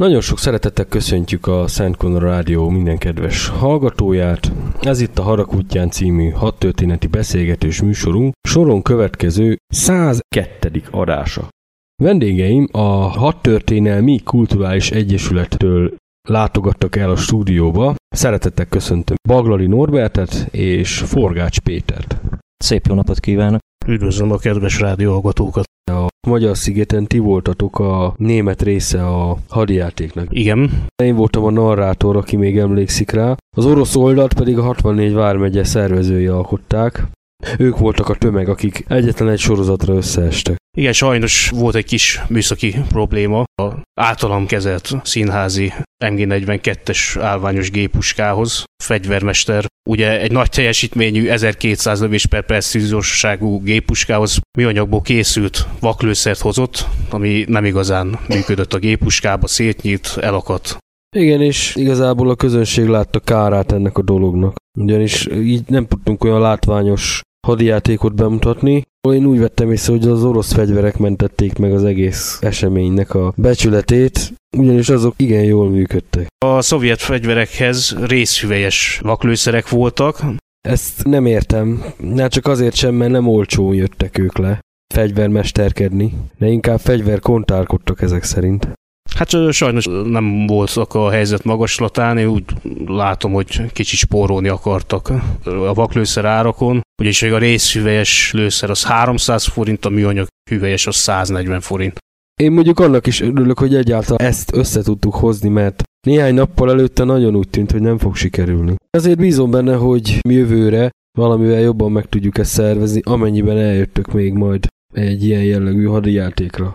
Nagyon sok szeretettel köszöntjük a Szent Conor Rádió minden kedves hallgatóját. Ez itt a Harakútján című hat történeti beszélgetős műsorunk, soron következő 102. adása. Vendégeim a Hat Történelmi Kulturális Egyesülettől látogattak el a stúdióba. Szeretettel köszöntöm Baglali Norbertet és Forgács Pétert. Szép jó napot kívánok! Üdvözlöm a kedves rádióhallgatókat! Magyar szigeten ti voltatok a német része a hadjátéknak. Igen. Én voltam a narrátor, aki még emlékszik rá. Az orosz oldalt pedig a 64 vármegye szervezői alkották. Ők voltak a tömeg, akik egyetlen egy sorozatra összeestek. Igen, sajnos volt egy kis műszaki probléma a általam kezelt színházi MG42-es állványos gépuskához. Fegyvermester ugye egy nagy teljesítményű 1200 lövés per precizióságú gépuskához műanyagból készült vaklőszert hozott, ami nem igazán működött a gépuskába, szétnyílt, elakadt. Igen, és igazából a közönség látta kárát ennek a dolognak. Ugyanis így nem tudtunk olyan látványos hadijátékot bemutatni. Én úgy vettem észre, hogy az orosz fegyverek mentették meg az egész eseménynek a becsületét, ugyanis azok igen jól működtek. A szovjet fegyverekhez részhüvelyes vaklőszerek voltak. Ezt nem értem, hát csak azért sem, mert nem olcsón jöttek ők le fegyvermesterkedni, de inkább fegyverkontárkodtak ezek szerint. Hát sajnos nem voltak a helyzet magaslatán, én úgy látom, hogy kicsit spórolni akartak a vaklőszer árakon, ugyanis a részhüvelyes lőszer az 300 forint, a műanyag hüvelyes az 140 forint. Én mondjuk annak is örülök, hogy egyáltalán ezt össze tudtuk hozni, mert néhány nappal előtte nagyon úgy tűnt, hogy nem fog sikerülni. Ezért bízom benne, hogy jövőre valamivel jobban meg tudjuk ezt szervezni, amennyiben eljöttök még majd egy ilyen jellegű hadijátékra.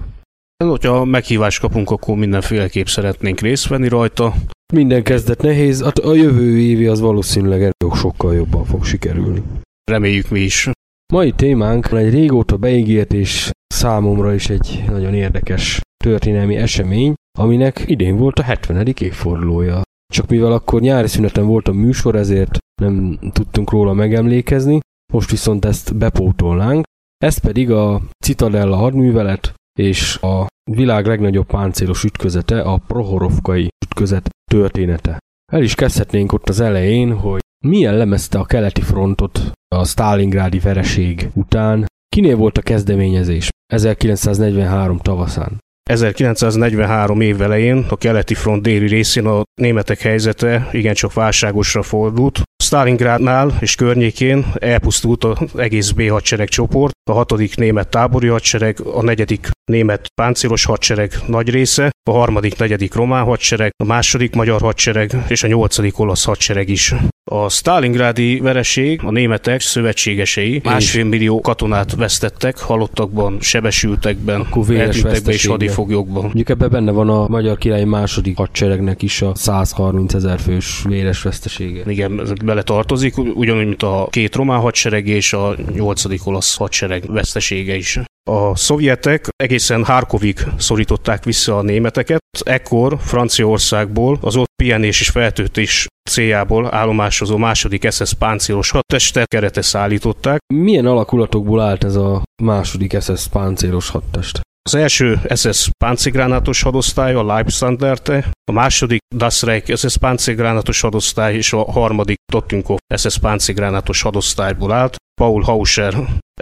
Hogyha meghívást kapunk, akkor mindenféleképp szeretnénk részt venni rajta. Minden kezdet nehéz, a jövő évi az valószínűleg sokkal jobban fog sikerülni. Reméljük mi is. Mai témánk egy régóta beígért és számomra is egy nagyon érdekes történelmi esemény, aminek idén volt a 70. évfordulója. Csak mivel akkor nyári szüneten volt a műsor, ezért nem tudtunk róla megemlékezni, most viszont ezt bepótolnánk. Ez pedig a Citadella hadművelet és a világ legnagyobb páncélos ütközete, a Prohorovkai ütközet története. El is kezdhetnénk ott az elején, hogy milyen lemezte a keleti frontot a Stalingrádi vereség után, kinél volt a kezdeményezés 1943 tavaszán. 1943 év elején a keleti front déli részén a németek helyzete igencsak válságosra fordult. Stalingrádnál és környékén elpusztult az egész B hadsereg csoport, a hatodik német tábori hadsereg, a negyedik német páncélos hadsereg nagy része, a harmadik, negyedik román hadsereg, a második magyar hadsereg és a nyolcadik olasz hadsereg is. A Stalingrádi vereség, a németek szövetségesei másfél millió katonát vesztettek, halottakban, sebesültekben, eltűntekben és hadifoglyokban. Mondjuk ebben benne van a magyar király második hadseregnek is a 130 ezer fős véres vesztesége. Igen, ez bele tartozik, ugyanúgy, mint a két román hadsereg és a nyolcadik olasz hadsereg vesztesége is. A szovjetek egészen Harkovig szorították vissza a németeket, ekkor Franciaországból az ott pihenés és feltöltés céljából állomásozó második SS páncélos hadtestet kerete szállították. Milyen alakulatokból állt ez a második SS páncélos hadtest? Az első SS páncélgránátos hadosztály, a Leibstandarte, a második Das Reich SS páncélgránátos hadosztály és a harmadik Totunkov SS páncélgránátos hadosztályból állt, Paul Hauscher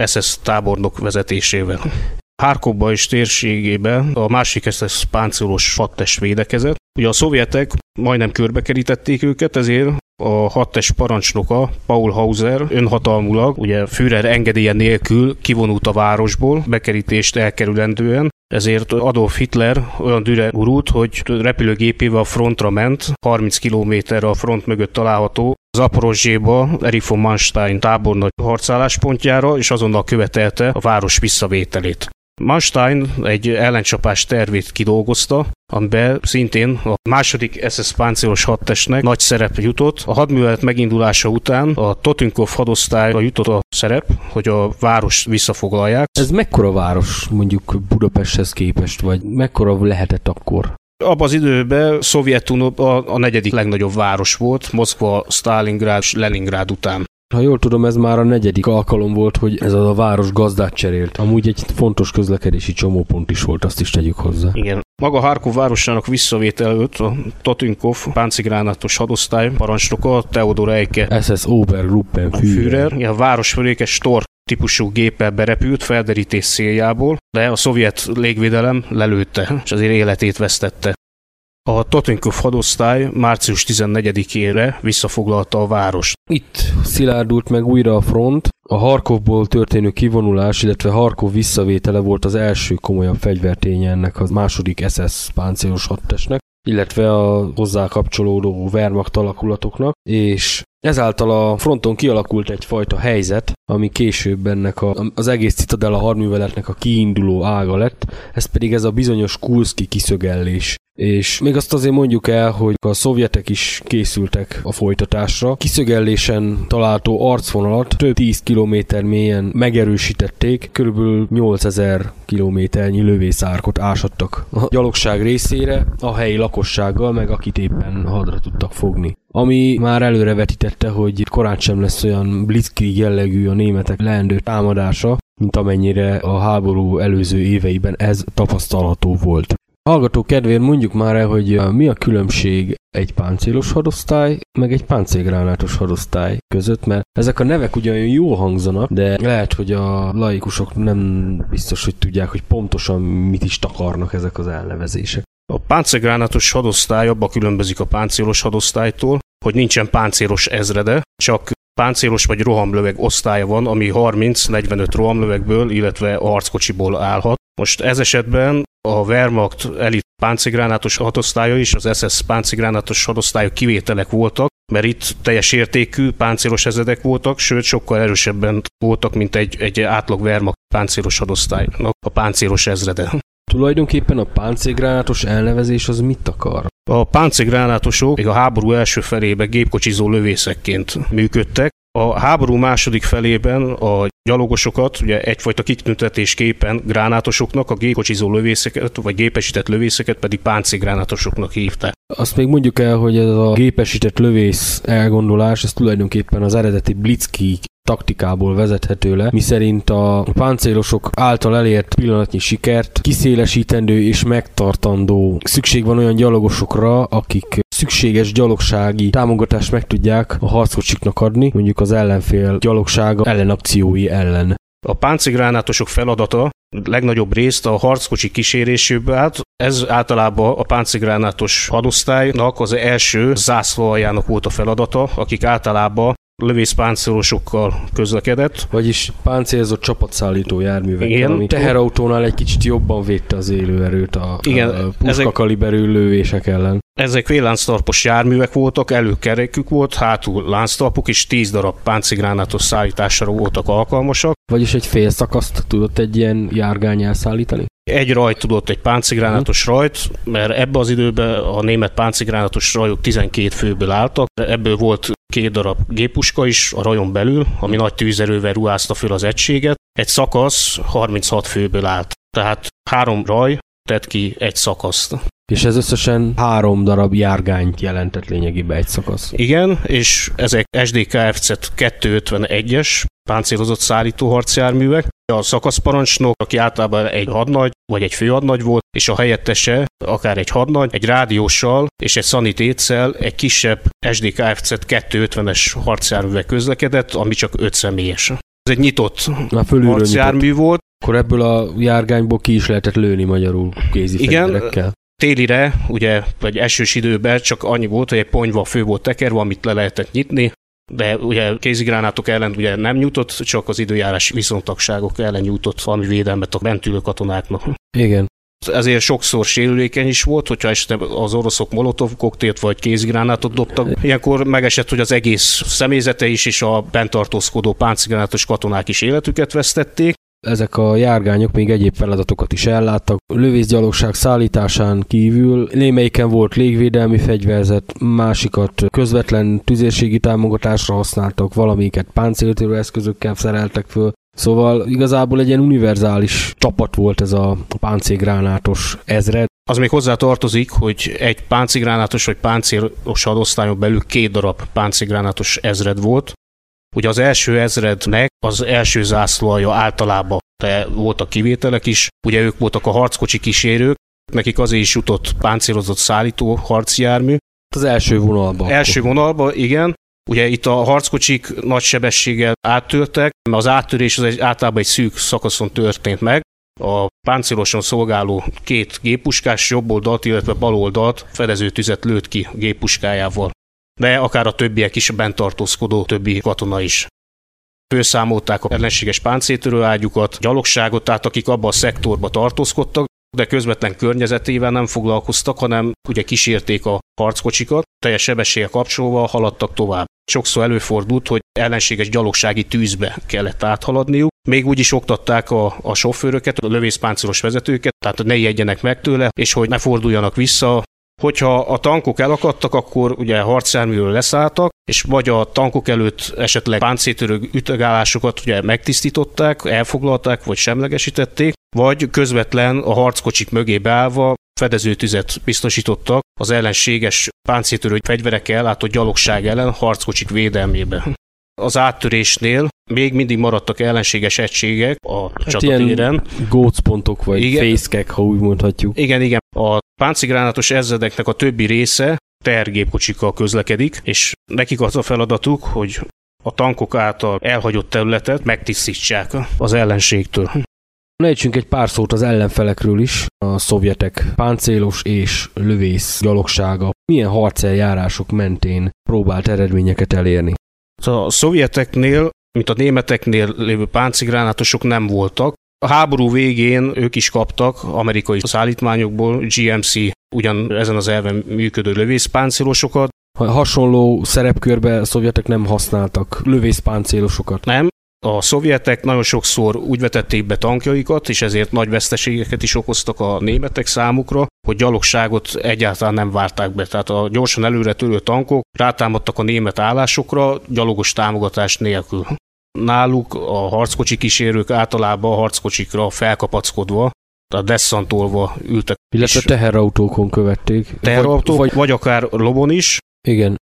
SS tábornok vezetésével. Hárkobba és térségében a másik SS páncélos hadtest védekezett. Ugye a szovjetek majdnem körbekerítették őket, ezért a hadtest parancsnoka, Paul Hauser önhatalmulag, ugye Führer engedélye nélkül kivonult a városból, bekerítést elkerülendően, ezért Adolf Hitler olyan düre gurult, hogy repülőgépével a frontra ment, 30 kilométerre a front mögött található Zaporozséba Erich von Manstein tábornagy harcálláspontjára, és azonnal követelte a város visszavételét. Manstein egy ellencsapás tervét kidolgozta, amiben szintén a második SS páncélos hadtestnek nagy szerep jutott. A hadművelet megindulása után a Totinkov hadosztályra jutott a szerep, hogy a város visszafoglalják. Ez mekkora város mondjuk Budapesthez képest, vagy mekkora lehetett akkor? Abban az időben Szovjetunió a, a negyedik legnagyobb város volt, Moszkva, Stalingrad és Leningrád után. Ha jól tudom, ez már a negyedik alkalom volt, hogy ez a város gazdát cserélt. Amúgy egy fontos közlekedési csomópont is volt, azt is tegyük hozzá. Igen. Maga Harkov városának visszavétel előtt a Totinkov páncigránátos hadosztály parancsnoka Theodor Eike SS Obergruppen Führer. Führer. A város fölékes Stork típusú géppel berepült felderítés céljából, de a szovjet légvédelem lelőtte, és azért életét vesztette. A Totenkov hadosztály március 14-ére visszafoglalta a várost. Itt szilárdult meg újra a front, a Harkovból történő kivonulás, illetve Harkov visszavétele volt az első komolyabb fegyverténye ennek a második SS páncélos hadtestnek, illetve a hozzá kapcsolódó Wehrmacht alakulatoknak, és Ezáltal a fronton kialakult egyfajta helyzet, ami később ennek a, az egész Citadella hadműveletnek a kiinduló ága lett, ez pedig ez a bizonyos Kulszki kiszögellés. És még azt azért mondjuk el, hogy a szovjetek is készültek a folytatásra. Kiszögellésen található arcvonalat több 10 kilométer mélyen megerősítették, körülbelül 8000 kilométernyi lövészárkot ásattak a gyalogság részére, a helyi lakossággal, meg akit éppen hadra tudtak fogni ami már előrevetítette, hogy korán sem lesz olyan blitzkrieg jellegű a németek leendő támadása, mint amennyire a háború előző éveiben ez tapasztalható volt. Hallgató kedvéért mondjuk már el, hogy mi a különbség egy páncélos hadosztály, meg egy páncélgránátos hadosztály között, mert ezek a nevek ugyan jó hangzanak, de lehet, hogy a laikusok nem biztos, hogy tudják, hogy pontosan mit is takarnak ezek az elnevezések. A páncélgránátos hadosztály abba különbözik a páncélos hadosztálytól, hogy nincsen páncélos ezrede, csak páncélos vagy rohamlöveg osztálya van, ami 30-45 rohamlövegből, illetve a harckocsiból állhat. Most ez esetben a Wehrmacht elit páncélgránátos hadosztálya és az SS páncélgránátos hadosztálya kivételek voltak, mert itt teljes értékű páncélos ezredek voltak, sőt sokkal erősebben voltak, mint egy, egy átlag Wehrmacht páncélos hadosztálynak a páncélos ezrede. Tulajdonképpen a páncélgránátos elnevezés az mit akar? A páncélgránátosok még a háború első felében gépkocsizó lövészekként működtek. A háború második felében a gyalogosokat ugye egyfajta kitüntetésképpen gránátosoknak, a gépkocsizó lövészeket, vagy gépesített lövészeket pedig páncélgránátosoknak hívták. Azt még mondjuk el, hogy ez a gépesített lövész elgondolás, ez tulajdonképpen az eredeti Blitzkrieg taktikából vezethető le, miszerint a páncélosok által elért pillanatnyi sikert kiszélesítendő és megtartandó szükség van olyan gyalogosokra, akik szükséges gyalogsági támogatást meg tudják a harckocsiknak adni, mondjuk az ellenfél gyalogsága ellenakciói ellen. A páncélgránátosok feladata legnagyobb részt a harckocsi kíséréséből állt. Ez általában a páncélgránátos hadosztálynak az első zászlóaljának volt a feladata, akik általában lövészpáncélosokkal közlekedett. Vagyis páncélzott csapatszállító járművekkel, Igen, ami teherautónál egy kicsit jobban védte az élőerőt a, Igen, a puska ezek- kaliberű lövések ellen. Ezek vélánctarpos járművek voltak, előkerekük volt, hátul lánctalpuk, és 10 darab páncigránátos szállításra voltak alkalmasak. Vagyis egy fél szakaszt tudott egy ilyen járgány elszállítani? Egy rajt tudott egy páncigránátos rajt, mert ebbe az időben a német páncigránátos rajok 12 főből álltak, ebből volt két darab géppuska is a rajon belül, ami nagy tűzerővel ruházta föl az egységet. Egy szakasz 36 főből állt, tehát három raj tett ki egy szakaszt. És ez összesen három darab járgányt jelentett lényegében egy szakasz. Igen, és ezek SDKFZ 251-es páncélozott szállító harcjárművek. A szakaszparancsnok, aki általában egy hadnagy vagy egy főhadnagy volt, és a helyettese, akár egy hadnagy, egy rádióssal és egy szanitétszel egy kisebb SDKFZ 250-es harcjárművek közlekedett, ami csak 5 személyes. Ez egy nyitott fölülről nyitott. harcjármű volt, Akkor ebből a járgányból ki is lehetett lőni magyarul kézi Igen. Télire, ugye, vagy esős időben csak annyi volt, hogy egy ponyva fő volt tekerve, amit le lehetett nyitni, de ugye kézigránátok ellen ugye nem nyújtott, csak az időjárás viszontagságok ellen nyújtott valami védelmet a bentülő katonáknak. Igen. Ezért sokszor sérülékeny is volt, hogyha esetleg az oroszok molotov koktélt vagy kézigránátot dobtak. Ilyenkor megesett, hogy az egész személyzete is és a bent tartózkodó páncigránátos katonák is életüket vesztették. Ezek a járgányok még egyéb feladatokat is elláttak. Lövészgyalogság szállításán kívül némelyiken volt légvédelmi fegyverzet, másikat közvetlen tüzérségi támogatásra használtak, valamiket páncéltörő eszközökkel szereltek föl. Szóval igazából egy ilyen univerzális csapat volt ez a páncélgránátos ezred. Az még hozzá tartozik, hogy egy páncigránátos vagy páncélos hadosztályon belül két darab páncigránátos ezred volt. Ugye az első ezrednek az első zászlója általában, de voltak kivételek is, ugye ők voltak a harckocsi kísérők, nekik azért is jutott páncélozott szállító harcjármű. Az első vonalban. Első vonalba, igen, Ugye itt a harckocsik nagy sebességgel áttörtek, mert az áttörés az egy, általában egy szűk szakaszon történt meg. A páncélosan szolgáló két géppuskás jobb oldalt, illetve bal oldalt fedező tüzet lőtt ki géppuskájával. De akár a többiek is, bent tartózkodó többi katona is. Főszámolták a ellenséges páncéltörő ágyukat, gyalogságot, tehát akik abban a szektorba tartózkodtak, de közvetlen környezetével nem foglalkoztak, hanem ugye kísérték a harckocsikat, teljes sebességgel kapcsolva haladtak tovább. Sokszor előfordult, hogy ellenséges gyalogsági tűzbe kellett áthaladniuk. Még úgy is oktatták a, a sofőröket, a lövészpáncélos vezetőket, tehát ne ijedjenek meg tőle, és hogy ne forduljanak vissza. Hogyha a tankok elakadtak, akkor ugye harcjárműről leszálltak, és vagy a tankok előtt esetleg páncéltörő ütegállásokat ugye megtisztították, elfoglalták, vagy semlegesítették, vagy közvetlen a harckocsik mögé beállva fedezőtüzet biztosítottak az ellenséges páncéltörő fegyverekkel ellátott gyalogság ellen harckocsik védelmébe. Az áttörésnél még mindig maradtak ellenséges egységek a hát csatatéren. gócpontok, vagy Igen. fészkek, ha úgy mondhatjuk. Igen, igen. A páncigránátos ezredeknek a többi része tergépkocsikkal közlekedik, és nekik az a feladatuk, hogy a tankok által elhagyott területet megtisztítsák az ellenségtől. Lejtsünk egy pár szót az ellenfelekről is, a szovjetek páncélos és lövész gyalogsága milyen harceljárások mentén próbált eredményeket elérni. A szovjeteknél, mint a németeknél lévő páncigránátusok nem voltak. A háború végén ők is kaptak amerikai szállítmányokból GMC ugyan ezen az elven működő lövészpáncélosokat. Hasonló szerepkörbe a szovjetek nem használtak lövészpáncélosokat. Nem, a szovjetek nagyon sokszor úgy vetették be tankjaikat, és ezért nagy veszteségeket is okoztak a németek számukra, hogy gyalogságot egyáltalán nem várták be. Tehát a gyorsan előre törő tankok rátámadtak a német állásokra gyalogos támogatás nélkül. Náluk a harckocsi kísérők általában a harckocsikra felkapackodva, tehát desszantolva ültek. Illetve teherautókon követték. Teherautók, vagy, vagy akár lobon is. Igen.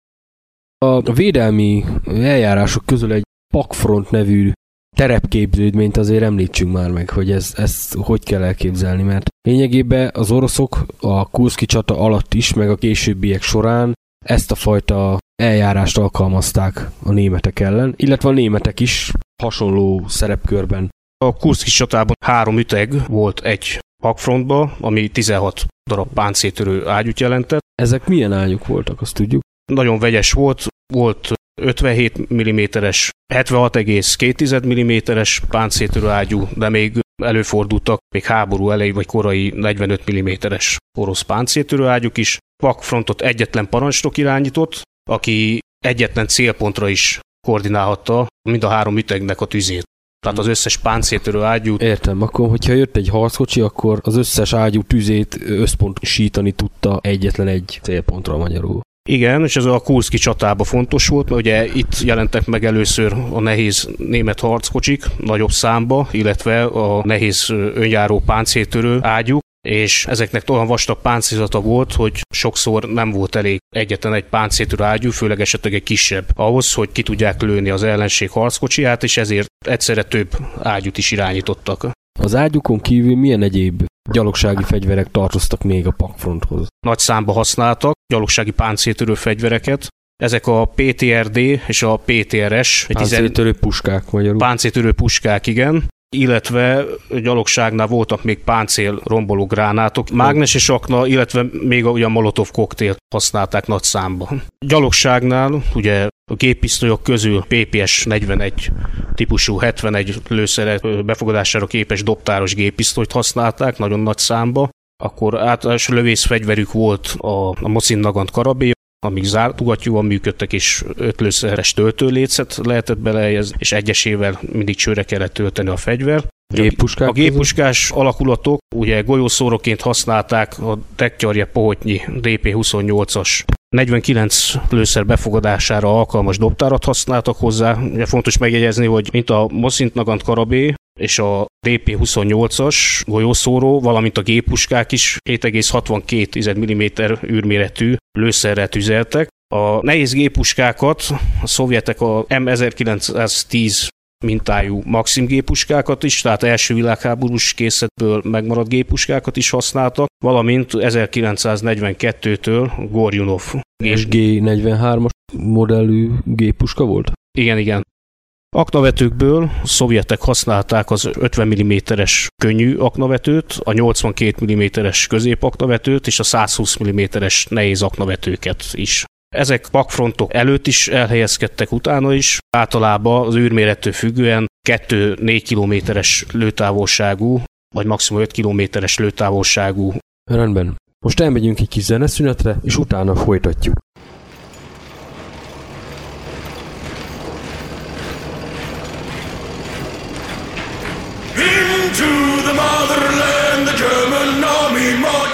A védelmi eljárások közül egy Pakfront nevű terepképződményt azért említsünk már meg, hogy ez, ezt hogy kell elképzelni, mert lényegében az oroszok a Kurszki csata alatt is, meg a későbbiek során ezt a fajta eljárást alkalmazták a németek ellen, illetve a németek is hasonló szerepkörben. A Kurszki csatában három üteg volt egy pakfrontba, ami 16 darab páncéltörő ágyút jelentett. Ezek milyen ágyuk voltak, azt tudjuk? Nagyon vegyes volt, volt 57 mm-es, 76,2 mm-es páncéltörő ágyú, de még előfordultak még háború elejé vagy korai 45 mm-es orosz páncéltörő ágyuk is. Pakfrontot egyetlen parancsnok irányított, aki egyetlen célpontra is koordinálhatta mind a három ütegnek a tüzét. Tehát az összes páncéltörő ágyú. Értem, akkor hogyha jött egy harckocsi, akkor az összes ágyú tüzét összpontosítani tudta egyetlen egy célpontra magyarul. Igen, és ez a Kurszki csatában fontos volt, mert ugye itt jelentek meg először a nehéz német harckocsik nagyobb számba, illetve a nehéz önjáró páncéltörő ágyuk, és ezeknek olyan vastag páncélzata volt, hogy sokszor nem volt elég egyetlen egy páncéltörő ágyú, főleg esetleg egy kisebb, ahhoz, hogy ki tudják lőni az ellenség harckocsiját, és ezért egyszerre több ágyút is irányítottak. Az ágyukon kívül milyen egyéb gyalogsági fegyverek tartoztak még a pakfronthoz? Nagy számba használtak gyalogsági páncéltörő fegyvereket, ezek a PTRD és a PTRS. Páncéltörő puskák magyarul. Páncéltörő puskák, igen illetve gyalogságnál voltak még páncél romboló gránátok, mágneses akna, illetve még a molotov koktél használták nagy számban. Gyalogságnál ugye a géppisztolyok közül PPS 41 típusú 71 lőszere befogadására képes dobtáros géppisztolyt használták nagyon nagy számba. Akkor általános lövészfegyverük volt a, a Mosin Nagant karabé, amíg zártugatjúan működtek, és ötlőszeres töltőlécet lehetett belehelyezni, és egyesével mindig csőre kellett tölteni a fegyver. Géppuskák a géppuskás alakulatok ugye golyószóroként használták a tektyarja pohotnyi DP-28-as 49 lőszer befogadására alkalmas dobtárat használtak hozzá. Ugye fontos megjegyezni, hogy mint a Moszint Nagant Karabé és a DP-28-as golyószóró, valamint a géppuskák is 7,62 mm űrméretű lőszerrel tüzeltek. A nehéz géppuskákat a szovjetek a M1910 mintájú Maxim gépuskákat is, tehát első világháborús készletből megmaradt gépuskákat is használtak, valamint 1942-től Gorjunov. SG-43-as modellű gépuska volt? Igen, igen. Aknavetőkből szovjetek használták az 50 mm-es könnyű aknavetőt, a 82 mm-es középaknavetőt és a 120 mm-es nehéz aknavetőket is. Ezek pakfrontok előtt is elhelyezkedtek, utána is. Általában az űrmérettől függően 2-4 kilométeres lőtávolságú, vagy maximum 5 kilométeres lőtávolságú. Rendben. Most elmegyünk egy kis zeneszünetre, és utána folytatjuk. Into the motherland, the German army march.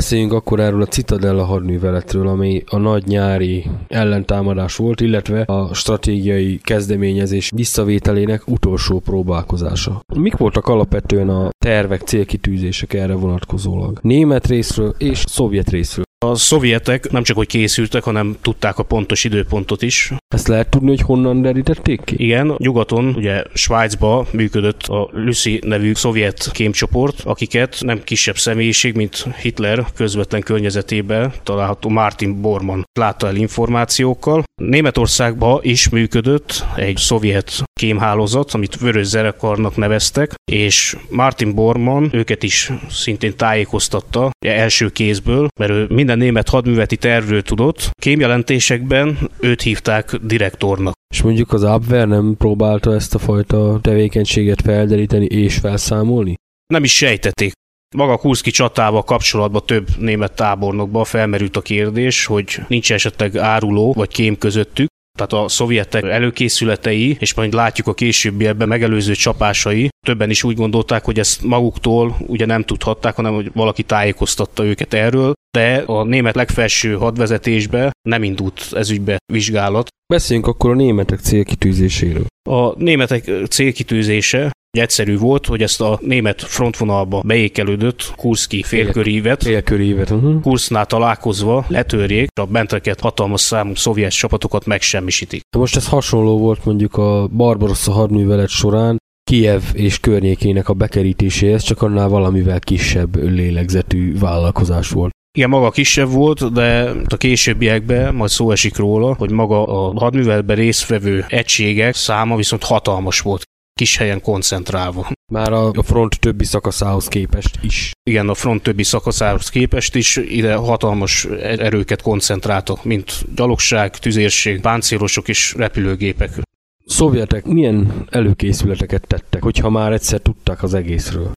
Beszéljünk akkor erről a Citadella hadműveletről, ami a nagy nyári ellentámadás volt, illetve a stratégiai kezdeményezés visszavételének utolsó próbálkozása. Mik voltak alapvetően a tervek, célkitűzések erre vonatkozólag? Német részről és szovjet részről. A szovjetek nem csak hogy készültek, hanem tudták a pontos időpontot is. Ezt lehet tudni, hogy honnan derítették ki? Igen, nyugaton, ugye Svájcba működött a Lucy nevű szovjet kémcsoport, akiket nem kisebb személyiség, mint Hitler közvetlen környezetében található Martin Bormann látta el információkkal. Németországba is működött egy szovjet kémhálózat, amit Vörös Zerekarnak neveztek, és Martin Bormann őket is szintén tájékoztatta első kézből, mert ő minden német hadműveti tervről tudott. Kémjelentésekben őt hívták direktornak. És mondjuk az Abwehr nem próbálta ezt a fajta tevékenységet felderíteni és felszámolni? Nem is sejtették. Maga Kurszki csatával kapcsolatban több német tábornokban felmerült a kérdés, hogy nincs esetleg áruló vagy kém közöttük, tehát a szovjetek előkészületei, és majd látjuk a későbbiekben megelőző csapásai, többen is úgy gondolták, hogy ezt maguktól ugye nem tudhatták, hanem hogy valaki tájékoztatta őket erről, de a német legfelső hadvezetésbe nem indult ezügybe vizsgálat. Beszéljünk akkor a németek célkitűzéséről. A németek célkitűzése egyszerű volt, hogy ezt a német frontvonalba beékelődött Kurszki félkörívet, Félkörívet. Uh-huh. Kursznál találkozva letörjék, a benteket hatalmas számú szovjet csapatokat megsemmisítik. Most ez hasonló volt mondjuk a Barbarossa hadművelet során, Kiev és környékének a bekerítéséhez, csak annál valamivel kisebb lélegzetű vállalkozás volt. Igen, maga kisebb volt, de a későbbiekben majd szó esik róla, hogy maga a hadműveletben résztvevő egységek száma viszont hatalmas volt kis helyen koncentrálva. Már a front többi szakaszához képest is. Igen, a front többi szakaszához képest is ide hatalmas erőket koncentráltak, mint gyalogság, tüzérség, páncélosok és repülőgépek. Szovjetek milyen előkészületeket tettek, hogyha már egyszer tudtak az egészről?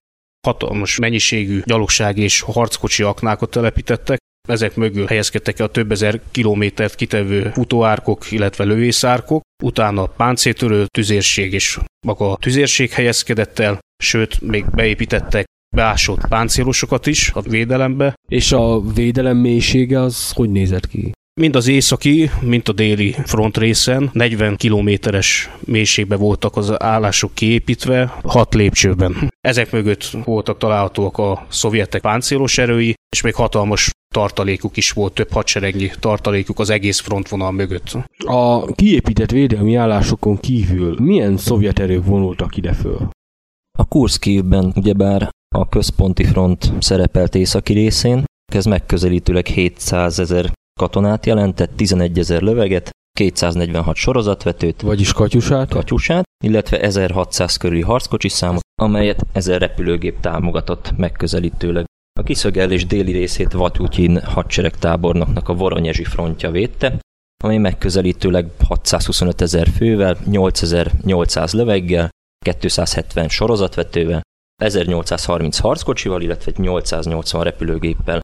Hatalmas mennyiségű gyalogság és harckocsi aknákat telepítettek, ezek mögül helyezkedtek a több ezer kilométert kitevő futóárkok, illetve lövészárkok, utána páncéltörő tüzérség és maga a tüzérség helyezkedett el, sőt, még beépítettek beásott páncélosokat is a védelembe. És a védelem mélysége az hogy nézett ki? Mind az északi, mint a déli front részen 40 kilométeres mélységben voltak az állások kiépítve, hat lépcsőben. Ezek mögött voltak találhatóak a szovjetek páncélos erői, és még hatalmas tartalékuk is volt, több hadseregnyi tartalékuk az egész frontvonal mögött. A kiépített védelmi állásokon kívül milyen szovjet erők vonultak ide föl? A Kurszkívben ugyebár a központi front szerepelt északi részén, ez megközelítőleg 700 ezer katonát jelentett, 11 ezer löveget, 246 sorozatvetőt, Vagyis katyusát? katyusát, illetve 1600 körüli harckocsi számot, amelyet 1000 repülőgép támogatott megközelítőleg. A kiszögelés déli részét Vatutyin hadseregtábornoknak a Voronyezsi frontja védte, amely megközelítőleg 625 ezer fővel, 8800 löveggel, 270 sorozatvetővel, 1830 harckocsival, illetve 880 repülőgéppel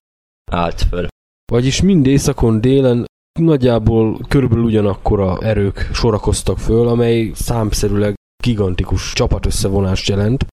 állt föl. Vagyis mind északon, délen nagyjából körülbelül ugyanakkora erők sorakoztak föl, amely számszerűleg gigantikus csapatösszevonást jelent.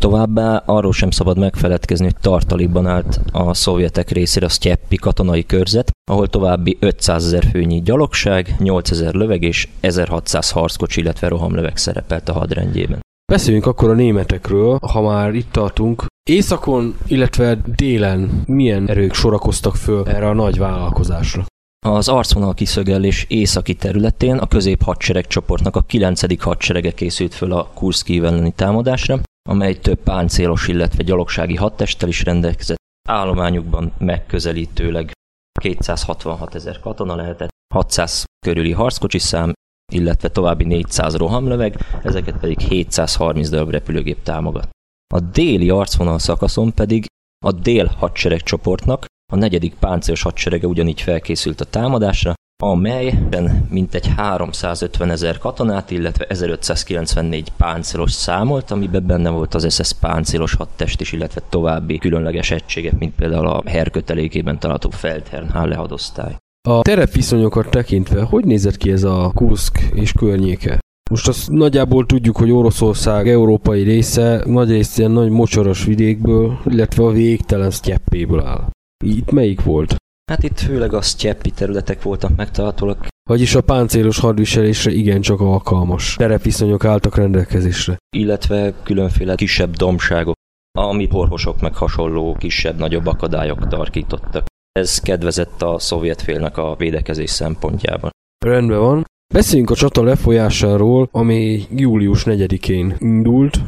Továbbá arról sem szabad megfeledkezni, hogy tartalékban állt a szovjetek részére a Sztyeppi katonai körzet, ahol további 500 ezer főnyi gyalogság, 8000 löveg és 1600 harckocsi, illetve rohamlöveg szerepelt a hadrendjében. Beszéljünk akkor a németekről, ha már itt tartunk. Északon, illetve délen milyen erők sorakoztak föl erre a nagy vállalkozásra? Az arcvonal kiszögelés északi területén a közép hadsereg csoportnak a 9. hadserege készült föl a Kurszki elleni támadásra, amely több páncélos, illetve gyalogsági hadtesttel is rendelkezett. Állományukban megközelítőleg 266 ezer katona lehetett, 600 körüli harckocsi szám, illetve további 400 rohamlöveg, ezeket pedig 730 darab repülőgép támogat. A déli arcvonal szakaszon pedig a dél hadsereg csoportnak a negyedik páncélos hadserege ugyanígy felkészült a támadásra, amelyben mintegy 350 ezer katonát, illetve 1594 páncélos számolt, amiben benne volt az SS páncélos hadtest is, illetve további különleges egységek, mint például a herkötelékében található Feldherrn Halle hadosztály. A terepviszonyokat tekintve, hogy nézett ki ez a Kurszk és környéke? Most azt nagyjából tudjuk, hogy Oroszország európai része nagy részt ilyen nagy mocsaras vidékből, illetve a végtelen sztyeppéből áll. Itt melyik volt? Hát itt főleg a sztyeppi területek voltak megtalálhatóak. Vagyis a páncélos hadviselésre igencsak alkalmas terepviszonyok álltak rendelkezésre. Illetve különféle kisebb domságok, ami porhosok meg hasonló kisebb-nagyobb akadályok tarkítottak. Ez kedvezett a szovjet félnek a védekezés szempontjában. Rendben van. Beszéljünk a csata lefolyásáról, ami július 4-én indult,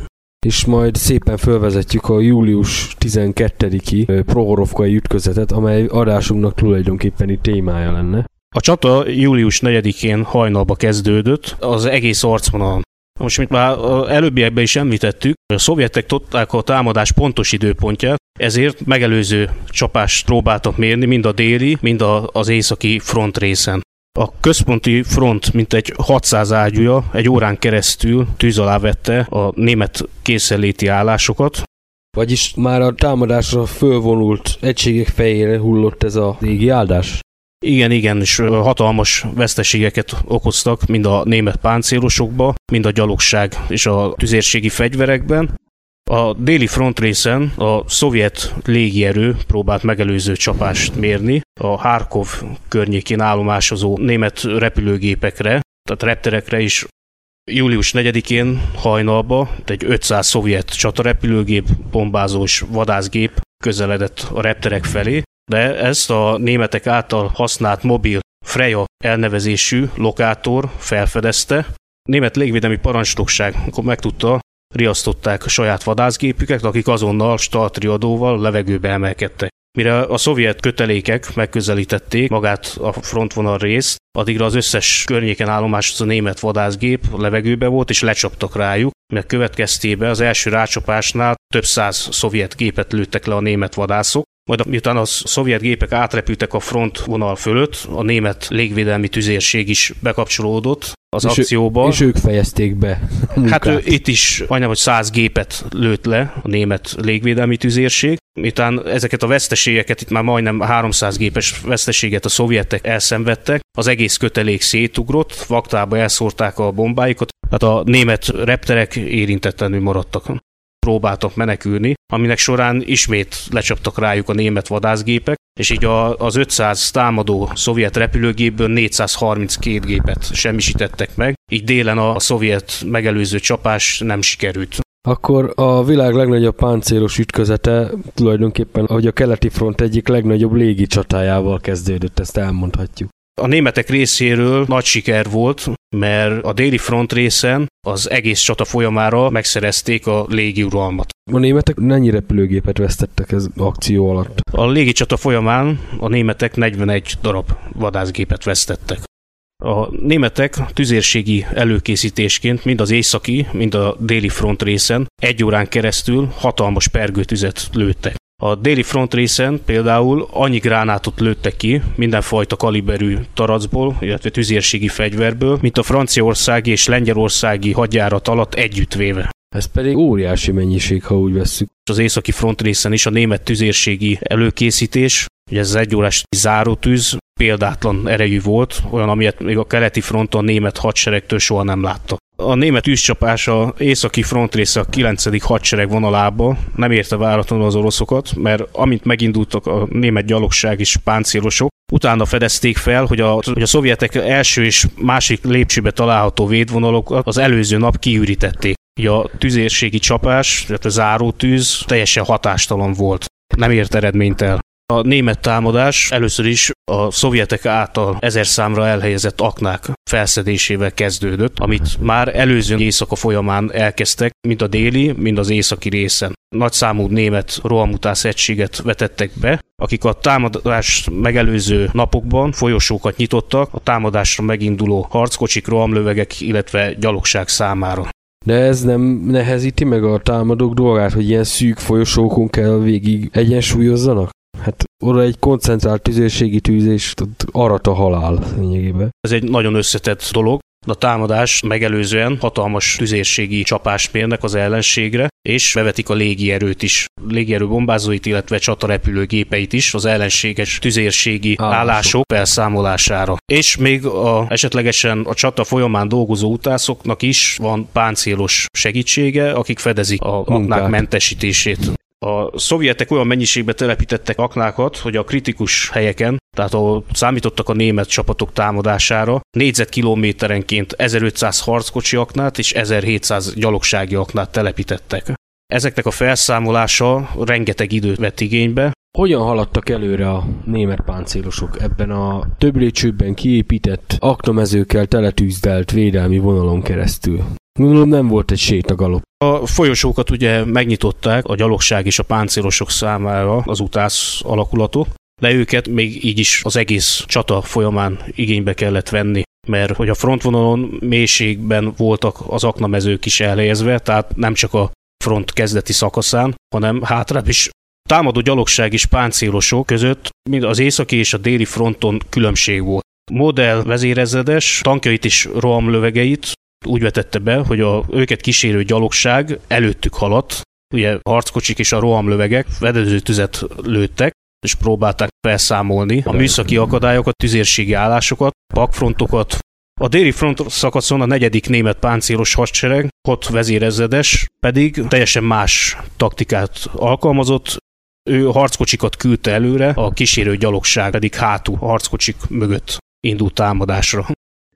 és majd szépen felvezetjük a július 12-i Prohorovkai ütközetet, amely adásunknak tulajdonképpeni témája lenne. A csata július 4-én hajnalba kezdődött, az egész arcvonalon. Most, mint már előbbiekben is említettük, a szovjetek tudták a támadás pontos időpontját, ezért megelőző csapást próbáltak mérni mind a déli, mind az északi front részen. A központi front mintegy 600 ágyúja egy órán keresztül tűz alá vette a német készenléti állásokat, vagyis már a támadásra fölvonult egységek fejére hullott ez a régi áldás? Igen, igen, és hatalmas veszteségeket okoztak mind a német páncélosokba, mind a gyalogság és a tüzérségi fegyverekben. A déli frontrészen a szovjet légierő próbált megelőző csapást mérni a Harkov környékén állomásozó német repülőgépekre, tehát repterekre is Július 4-én hajnalba egy 500 szovjet csatarepülőgép, bombázós vadászgép közeledett a repterek felé, de ezt a németek által használt mobil Freya elnevezésű lokátor felfedezte. A német légvédelmi parancsnokság megtudta, riasztották saját vadászgépüket, akik azonnal startriadóval levegőbe emelkedtek. Mire a szovjet kötelékek megközelítették magát a frontvonal részt, addigra az összes környéken állomásozó német vadászgép levegőbe volt, és lecsaptak rájuk, mert következtében az első rácsapásnál több száz szovjet gépet lőttek le a német vadászok, majd miután a szovjet gépek átrepültek a frontvonal fölött, a német légvédelmi tüzérség is bekapcsolódott az és akcióba. Ő, és ők fejezték be. Hát ő, itt is majdnem, hogy száz gépet lőtt le a német légvédelmi tüzérség. Miután ezeket a veszteségeket, itt már majdnem 300 gépes veszteséget a szovjetek elszenvedtek, az egész kötelék szétugrott, vaktába elszórták a bombáikat, tehát a német repterek érintetlenül maradtak próbáltak menekülni, aminek során ismét lecsaptak rájuk a német vadászgépek, és így a, az 500 támadó szovjet repülőgépből 432 gépet semmisítettek meg, így délen a, a szovjet megelőző csapás nem sikerült. Akkor a világ legnagyobb páncélos ütközete tulajdonképpen, ahogy a keleti front egyik legnagyobb légi csatájával kezdődött, ezt elmondhatjuk. A németek részéről nagy siker volt, mert a déli front részen az egész csata folyamára megszerezték a légi uralmat. A németek mennyi repülőgépet vesztettek ez akció alatt? A légi csata folyamán a németek 41 darab vadászgépet vesztettek. A németek tüzérségi előkészítésként mind az északi, mind a déli front részen egy órán keresztül hatalmas pergőtüzet lőttek. A déli front részen például annyi gránátot lőttek ki, mindenfajta kaliberű taracból, illetve tüzérségi fegyverből, mint a franciaországi és lengyelországi hadjárat alatt együttvéve. Ez pedig óriási mennyiség, ha úgy vesszük. Az északi front részen is a német tüzérségi előkészítés, ugye ez az egyórás zárótűz, példátlan erejű volt, olyan, amilyet még a keleti fronton a német hadseregtől soha nem láttak. A német tűzcsapás a északi front része a 9. hadsereg vonalába nem érte váratlanul az oroszokat, mert amint megindultak a német gyalogság és páncélosok, utána fedezték fel, hogy a, hogy a szovjetek első és másik lépcsőbe található védvonalokat az előző nap kiürítették. A tüzérségi csapás, tehát a zárótűz teljesen hatástalan volt. Nem ért eredményt el. A német támadás először is a szovjetek által ezer számra elhelyezett aknák felszedésével kezdődött, amit már előző éjszaka folyamán elkezdtek, mind a déli, mind az északi részen. Nagy számú német rohamutász egységet vetettek be, akik a támadás megelőző napokban folyosókat nyitottak a támadásra meginduló harckocsik, rohamlövegek, illetve gyalogság számára. De ez nem nehezíti meg a támadók dolgát, hogy ilyen szűk folyosókon kell végig egyensúlyozzanak? Hát oda egy koncentrált tüzérségi tűzés, arat a halál lényegében. Ez egy nagyon összetett dolog. A támadás megelőzően hatalmas tüzérségi csapást mérnek az ellenségre, és bevetik a légierőt is, légierő bombázóit, illetve csatarepülőgépeit is az ellenséges tüzérségi állások, állások felszámolására. És még a, esetlegesen a csata folyamán dolgozó utászoknak is van páncélos segítsége, akik fedezik a aknák mentesítését. A szovjetek olyan mennyiségbe telepítettek aknákat, hogy a kritikus helyeken, tehát ahol számítottak a német csapatok támadására, négyzetkilométerenként 1500 harckocsi aknát és 1700 gyalogsági aknát telepítettek. Ezeknek a felszámolása rengeteg időt vett igénybe, hogyan haladtak előre a német páncélosok ebben a több lépcsőben kiépített aknamezőkkel teletűzdelt védelmi vonalon keresztül? Gondolom nem volt egy sétagalop. A folyosókat ugye megnyitották a gyalogság és a páncélosok számára az utász alakulatok, de őket még így is az egész csata folyamán igénybe kellett venni mert hogy a frontvonalon mélységben voltak az aknamezők is elhelyezve, tehát nem csak a front kezdeti szakaszán, hanem hátrább is támadó gyalogság és páncélosok között mind az északi és a déli fronton különbség volt. Modell vezérezredes tankjait és rohamlövegeit úgy vetette be, hogy a őket kísérő gyalogság előttük haladt, ugye harckocsik és a rohamlövegek vedező tüzet lőttek, és próbálták felszámolni a műszaki akadályokat, tüzérségi állásokat, pakfrontokat. A déli front szakaszon a negyedik német páncélos hadsereg, hat vezérezredes, pedig teljesen más taktikát alkalmazott, ő harckocsikat küldte előre, a kísérő gyalogság pedig hátul harckocsik mögött indult támadásra.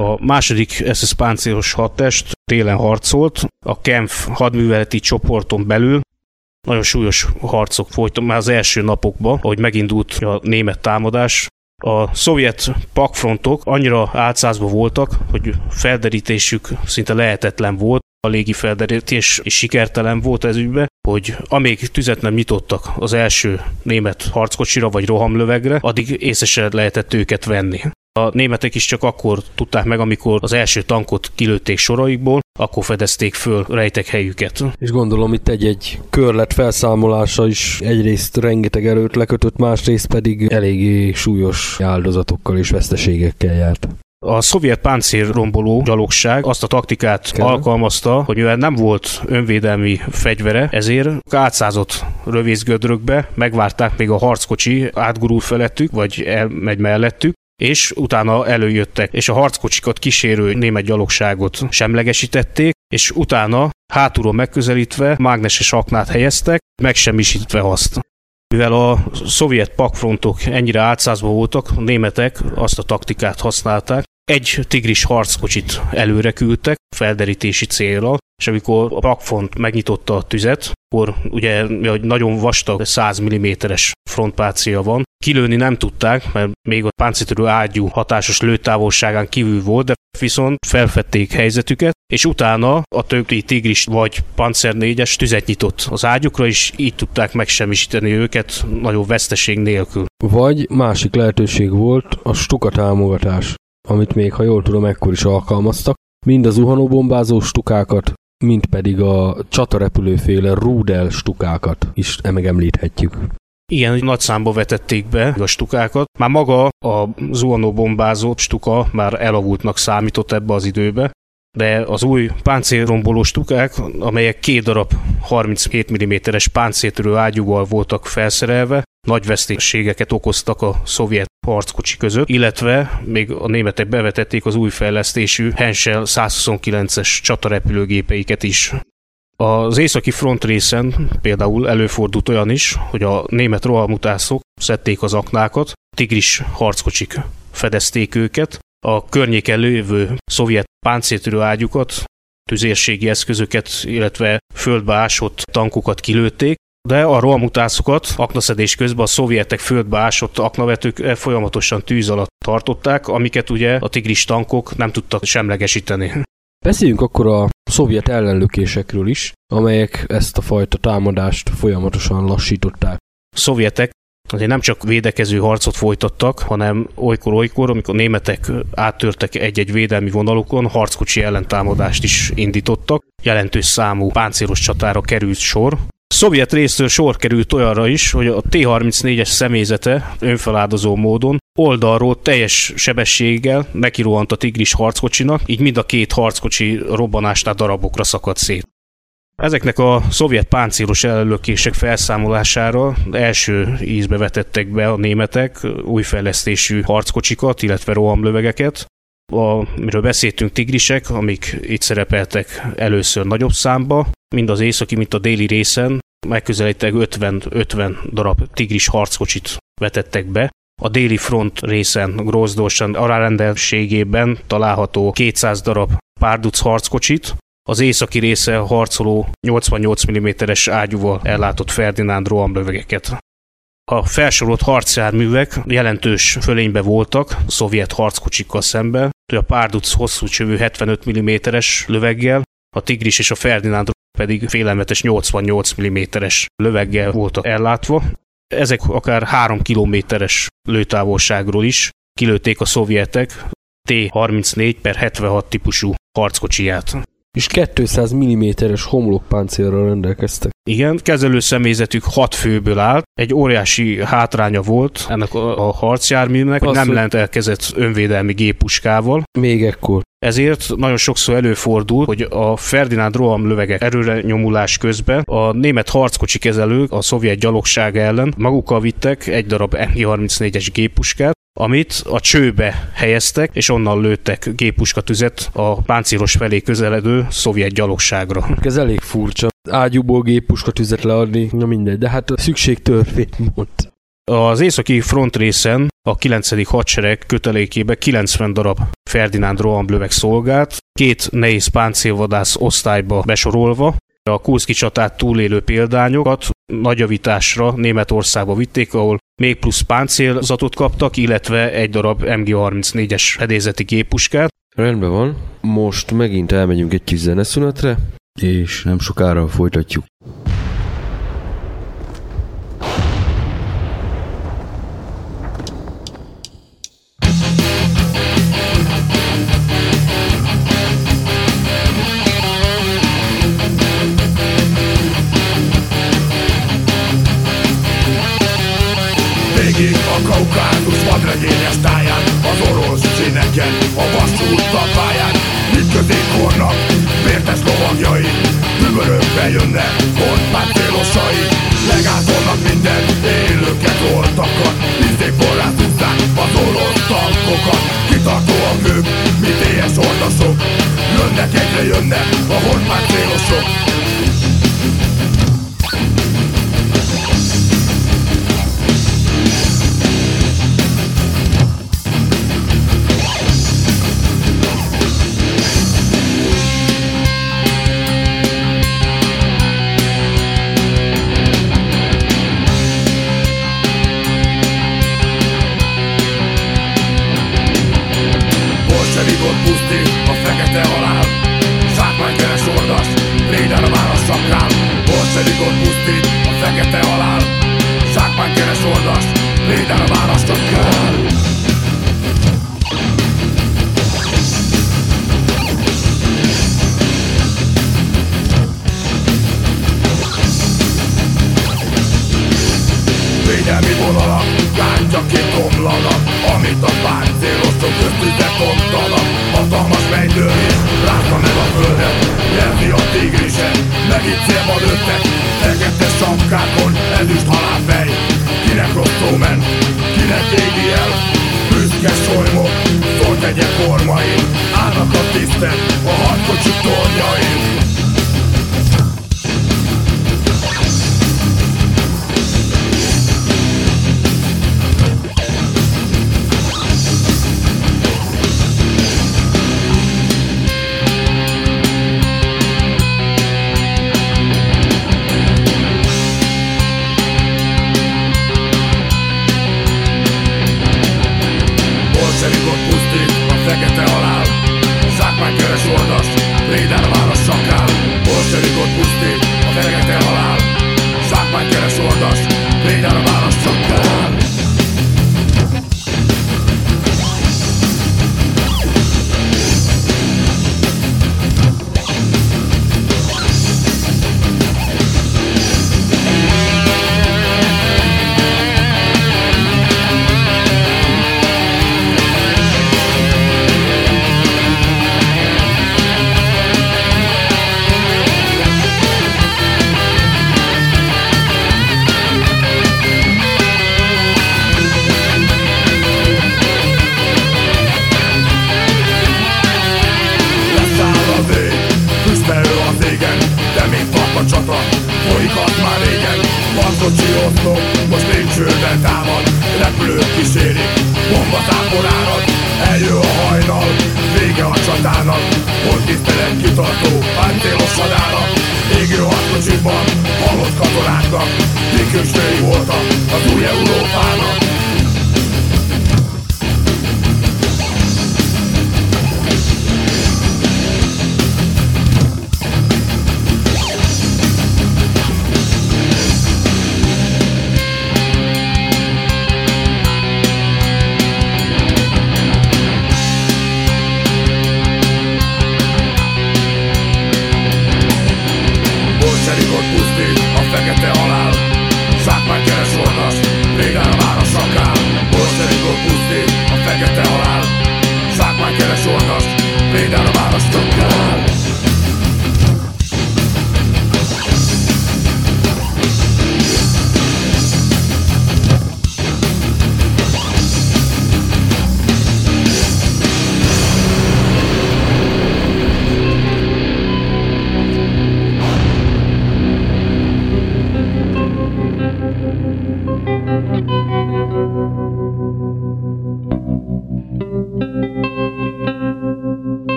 A második SS páncélos hadtest télen harcolt, a Kempf hadműveleti csoporton belül nagyon súlyos harcok folytak már az első napokban, ahogy megindult a német támadás. A szovjet pakfrontok annyira átszázva voltak, hogy felderítésük szinte lehetetlen volt, a légi felderítés és sikertelen volt ez ügybe, hogy amíg tüzet nem nyitottak az első német harckocsira vagy rohamlövegre, addig észre lehetett őket venni. A németek is csak akkor tudták meg, amikor az első tankot kilőtték soraikból, akkor fedezték föl rejtek helyüket. És gondolom itt egy-egy körlet felszámolása is egyrészt rengeteg erőt lekötött, másrészt pedig eléggé súlyos áldozatokkal és veszteségekkel járt. A szovjet páncélromboló gyalogság azt a taktikát Kell. alkalmazta, hogy mivel nem volt önvédelmi fegyvere, ezért átszázott rövészgödrökbe, megvárták még a harckocsi átgurul felettük, vagy elmegy mellettük, és utána előjöttek, és a harckocsikat kísérő német gyalogságot semlegesítették, és utána hátulról megközelítve mágneses aknát helyeztek, megsemmisítve azt. Mivel a szovjet pakfrontok ennyire átszázva voltak, a németek azt a taktikát használták, egy tigris harckocsit előre küldtek felderítési célra, és amikor a pakfront megnyitotta a tüzet, akkor ugye hogy nagyon vastag 100 mm-es frontpácia van, kilőni nem tudták, mert még a páncéltörő ágyú hatásos lőtávolságán kívül volt, de viszont felfedték helyzetüket, és utána a többi tigris vagy Panzer 4-es tüzet nyitott az ágyukra, és így tudták megsemmisíteni őket nagyobb veszteség nélkül. Vagy másik lehetőség volt a stuka támogatás, amit még, ha jól tudom, ekkor is alkalmaztak, mind a zuhanóbombázó stukákat, mint pedig a csatarepülőféle Rudel stukákat is megemlíthetjük. Igen, nagy számba vetették be a stukákat. Már maga a zuhanóbombázó stuka már elavultnak számított ebbe az időbe, de az új páncélromboló stukák, amelyek két darab 37 mm-es páncéltörő ágyúval voltak felszerelve, nagy veszteségeket okoztak a szovjet harckocsi között, illetve még a németek bevetették az új fejlesztésű Henschel 129-es csatarepülőgépeiket is. Az északi front részen például előfordult olyan is, hogy a német rohamutászok szedték az aknákat, tigris harckocsik fedezték őket, a környéken lévő szovjet páncéltörő ágyukat, tüzérségi eszközöket, illetve földbe ásott tankokat kilőtték, de a rohamutászokat aknaszedés közben a szovjetek földbe ásott aknavetők folyamatosan tűz alatt tartották, amiket ugye a tigris tankok nem tudtak semlegesíteni. Beszéljünk akkor a szovjet ellenlökésekről is, amelyek ezt a fajta támadást folyamatosan lassították. A szovjetek azért nem csak védekező harcot folytattak, hanem olykor-olykor, amikor németek áttörtek egy-egy védelmi vonalukon, harckocsi ellentámadást is indítottak. Jelentős számú páncélos csatára került sor, szovjet részről sor került olyanra is, hogy a T-34-es személyzete önfeláldozó módon oldalról teljes sebességgel nekirohant a tigris harckocsinak, így mind a két harckocsi robbanásnál darabokra szakadt szét. Ezeknek a szovjet páncélos ellökések felszámolására első ízbe vetettek be a németek új fejlesztésű harckocsikat, illetve rohamlövegeket, amiről beszéltünk tigrisek, amik itt szerepeltek először nagyobb számba, mind az északi, mint a déli részen megközelítőleg 50-50 darab tigris harckocsit vetettek be. A déli front részen Grózdorsan alárendelségében található 200 darab párduc harckocsit, az északi része harcoló 88 mm-es ágyúval ellátott Ferdinánd rohamlövegeket. A felsorolt harcjárművek jelentős fölénybe voltak a szovjet harckocsikkal szemben, a párduc hosszú csövű 75 mm-es löveggel, a Tigris és a Ferdinánd pedig félelmetes 88 mm-es löveggel voltak ellátva. Ezek akár 3 kilométeres lőtávolságról is kilőtték a szovjetek T-34 per 76 típusú harckocsiját és 200 mm-es homlokpáncélral rendelkeztek. Igen, kezelő személyzetük 6 főből állt, egy óriási hátránya volt ennek a, a harcjárműnek, hogy nem rendelkezett önvédelmi géppuskával. Még ekkor. Ezért nagyon sokszor előfordult, hogy a Ferdinánd roham lövegek erőre nyomulás közben a német harckocsi kezelők a szovjet gyalogság ellen magukkal vittek egy darab MG34-es géppuskát, amit a csőbe helyeztek, és onnan lőttek tüzet a páncélos felé közeledő szovjet gyalogságra. Ez elég furcsa. Ágyúból tüzet leadni, na mindegy, de hát a szükség törvényt mond. Az északi frontrészen a 9. hadsereg kötelékébe 90 darab Ferdinánd rohamlöveg szolgált, két nehéz páncélvadász osztályba besorolva, a Kurszki csatát túlélő példányokat nagyjavításra Németországba vitték, ahol még plusz páncélzatot kaptak, illetve egy darab MG34-es fedélzeti géppuskát. Rendben van, most megint elmegyünk egy kis zeneszünetre, és nem sokára folytatjuk. Színeken, a vasúta pályán Mit kornak, vértes lovagjai Tübörökbe jönnek, célosai. Megátolnak minden élőket, voltakat Tisztékporrát húzzák az orosz tankokat. Kitartóak ők, mint éhes ordasok Jönnek egyre jönnek a célosok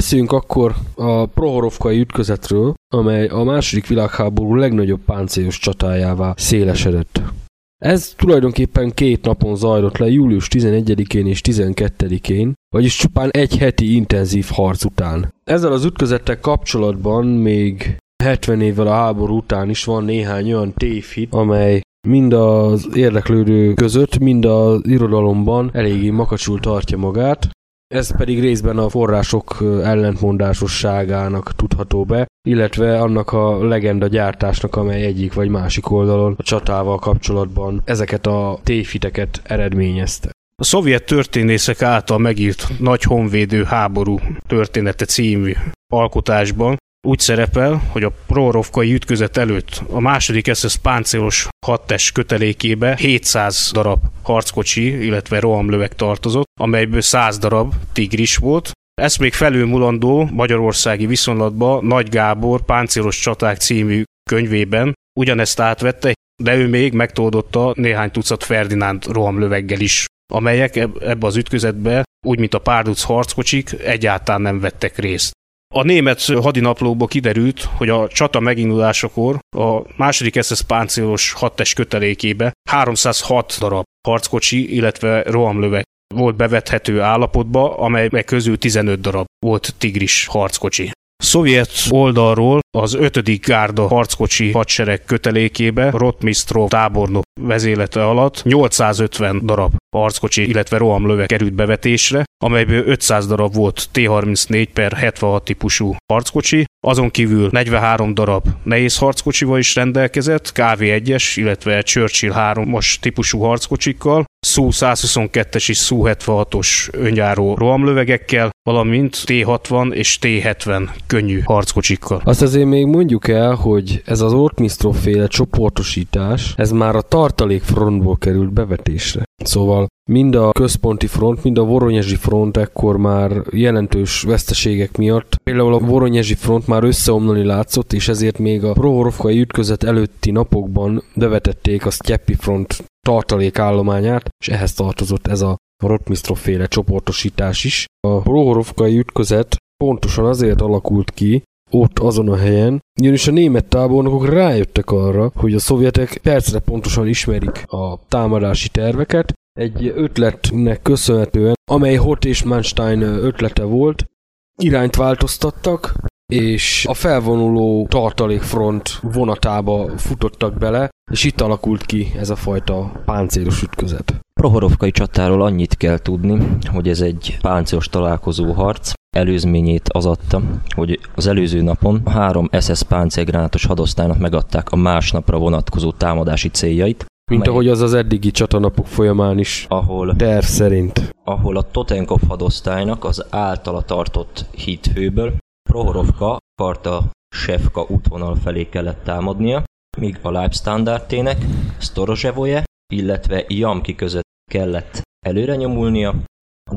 Beszéljünk akkor a Prohorovkai ütközetről, amely a második világháború legnagyobb páncélos csatájává szélesedett. Ez tulajdonképpen két napon zajlott le, július 11-én és 12-én, vagyis csupán egy heti intenzív harc után. Ezzel az ütközettel kapcsolatban még 70 évvel a háború után is van néhány olyan tévhit, amely mind az érdeklődő között, mind az irodalomban eléggé makacsul tartja magát. Ez pedig részben a források ellentmondásosságának tudható be, illetve annak a legenda gyártásnak, amely egyik vagy másik oldalon a csatával kapcsolatban ezeket a tévhiteket eredményezte. A szovjet történészek által megírt Nagy honvédő háború története című alkotásban úgy szerepel, hogy a Prorovkai ütközet előtt a második SS páncélos hattes kötelékébe 700 darab harckocsi, illetve rohamlöveg tartozott, amelyből 100 darab tigris volt. Ez még felülmulandó magyarországi viszonylatban Nagy Gábor Páncélos csaták című könyvében ugyanezt átvette, de ő még megtoldotta néhány tucat Ferdinánd rohamlöveggel is, amelyek ebbe az ütközetbe, úgy mint a párduc harckocsik, egyáltalán nem vettek részt. A német hadinaplóból kiderült, hogy a csata megindulásakor a második SS páncélos hattes kötelékébe 306 darab harckocsi, illetve rohamlöveg volt bevethető állapotba, amely közül 15 darab volt tigris harckocsi. Szovjet oldalról az 5. gárda harckocsi hadsereg kötelékébe Rotmistrov tábornok vezélete alatt 850 darab harckocsi, illetve rohamlöve került bevetésre, amelyből 500 darab volt T-34 per 76 típusú harckocsi, azon kívül 43 darab nehéz harckocsival is rendelkezett, KV-1-es, illetve Churchill 3-as típusú harckocsikkal, Su-122-es és Su-76-os önjáró rohamlövegekkel, valamint T-60 és T-70 könnyű harckocsikkal. Azt azért még mondjuk el, hogy ez az Ortmistrov féle csoportosítás, ez már a tartalékfrontból került bevetésre. Szóval mind a központi front, mind a Voronyezsi front ekkor már jelentős veszteségek miatt. Például a Voronyezsi front már összeomlani látszott, és ezért még a Prohorovkai ütközet előtti napokban bevetették a Styepi front tartalékállományát, és ehhez tartozott ez a Rotmistrov féle csoportosítás is. A Prohorovkai ütközet pontosan azért alakult ki, ott azon a helyen, ugyanis a német tábornokok rájöttek arra, hogy a szovjetek percre pontosan ismerik a támadási terveket, egy ötletnek köszönhetően, amely Hot és Manstein ötlete volt, irányt változtattak, és a felvonuló tartalékfront vonatába futottak bele, és itt alakult ki ez a fajta páncélos ütközet. Prohorovkai csatáról annyit kell tudni, hogy ez egy páncélos találkozó harc. Előzményét az adta, hogy az előző napon három SS páncélgránátos hadosztálynak megadták a másnapra vonatkozó támadási céljait, mint ahogy az az eddigi csatanapok folyamán is ahol, terv szerint. Ahol a Totenkov hadosztálynak az általa tartott hídfőből Prohorovka akarta Sefka útvonal felé kellett támadnia, míg a Leibstandártének Storozsevoje, illetve Jamki között kellett előre nyomulnia,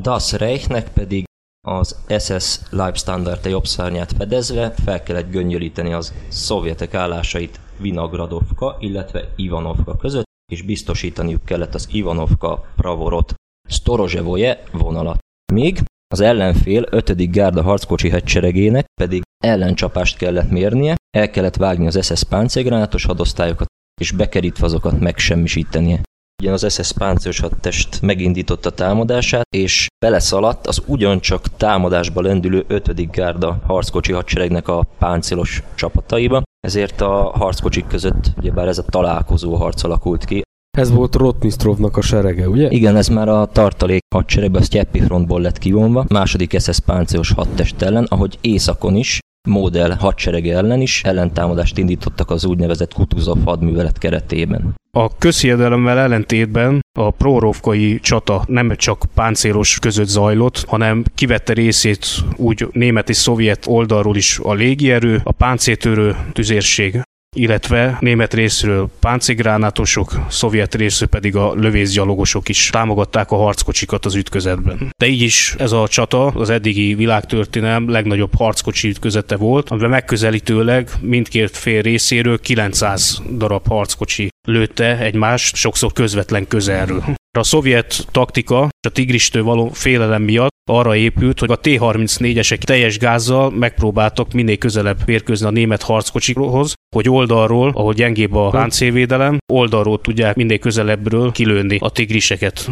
Das Reichnek pedig az SS Leibstandarte jobb szárnyát fedezve fel kellett göngyölíteni az szovjetek állásait Vinogradovka, illetve Ivanovka között, és biztosítaniuk kellett az Ivanovka Pravorot Storozsevoje vonalat. Míg az ellenfél 5. gárda harckocsi hadseregének pedig ellencsapást kellett mérnie, el kellett vágni az SS páncélgránátos hadosztályokat, és bekerítve azokat megsemmisítenie. Ugyan az SS páncélos hadtest megindította támadását, és beleszaladt az ugyancsak támadásba lendülő 5. gárda harckocsi hadseregnek a páncélos csapataiba, ezért a harckocsik között ugyebár ez a találkozó harc alakult ki, Ez volt Rotmistrovnak a serege, ugye? igen, ez már a tartalék hadseregbe, a Sztyeppi frontból lett kivonva, második SS páncélos hadtest ellen, ahogy északon is, Módel hadserege ellen is ellentámadást indítottak az úgynevezett Kutuzov hadművelet keretében. A közhiedelemmel ellentétben a prorovkai csata nem csak páncélos között zajlott, hanem kivette részét úgy német és szovjet oldalról is a légierő, a páncéltörő tüzérség illetve német részről páncégránátosok, szovjet részről pedig a lövészgyalogosok is támogatták a harckocsikat az ütközetben. De így is ez a csata az eddigi világtörténelem legnagyobb harckocsi ütközete volt, amiben megközelítőleg mindkét fél részéről 900 darab harckocsi lőtte egymást, sokszor közvetlen közelről. A szovjet taktika a tigristől való félelem miatt arra épült, hogy a T-34-esek teljes gázzal megpróbáltak minél közelebb férkőzni a német harckocsikhoz, hogy oldalról, ahol gyengébb a páncélvédelem, oldalról tudják minél közelebbről kilőni a tigriseket.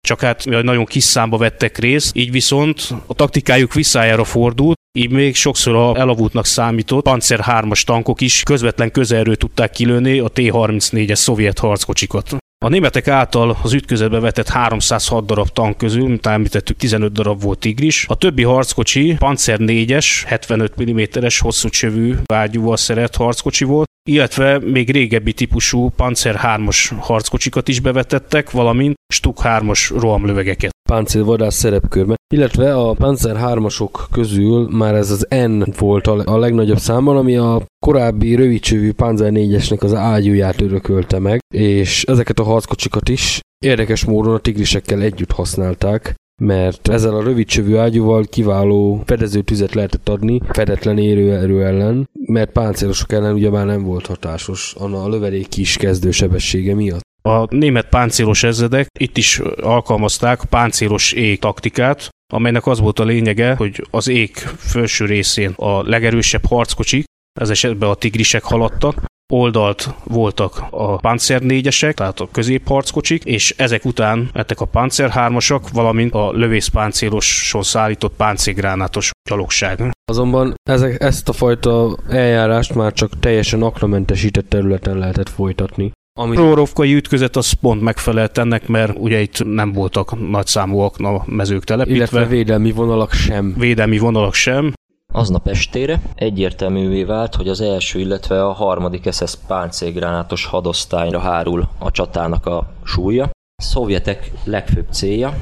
Csak hát nagyon kis számba vettek részt, így viszont a taktikájuk visszájára fordult, így még sokszor a elavultnak számított Panzer 3-as tankok is közvetlen közelről tudták kilőni a T-34-es szovjet harckocsikat. A németek által az ütközetbe vetett 306 darab tank közül, mint említettük, 15 darab volt tigris. A többi harckocsi Panzer 4-es, 75 mm-es hosszú csövű vágyúval szerelt harckocsi volt, illetve még régebbi típusú Panzer 3-as harckocsikat is bevetettek, valamint Stuk 3-as rohamlövegeket. páncélvadász szerepkörben, illetve a Panzer 3-asok közül már ez az N volt a legnagyobb számban, ami a korábbi rövidcsövű Panzer 4-esnek az ágyúját örökölte meg, és ezeket a harckocsikat is érdekes módon a tigrisekkel együtt használták, mert ezzel a rövidcsövű ágyúval kiváló fedezőtüzet lehetett adni fedetlen érőerő ellen, mert páncélosok ellen ugye már nem volt hatásos a lövedék kis kezdősebessége miatt. A német páncélos ezredek itt is alkalmazták páncélos ég taktikát, amelynek az volt a lényege, hogy az ég felső részén a legerősebb harckocsik, ez esetben a tigrisek haladtak, oldalt voltak a Panzer 4-esek, tehát a középharckocsik, és ezek után lettek a Panzer 3-asak, valamint a lövészpáncéloson szállított páncélgránátos gyalogság. Azonban ezek, ezt a fajta eljárást már csak teljesen aklamentesített területen lehetett folytatni. Ami Prorovkai ütközet az pont megfelelt ennek, mert ugye itt nem voltak nagyszámúak a mezők telepítve, illetve védelmi vonalak sem. védelmi vonalak sem, Aznap estére egyértelművé vált, hogy az első, illetve a harmadik SS páncélgránátos hadosztályra hárul a csatának a súlya. A szovjetek legfőbb célja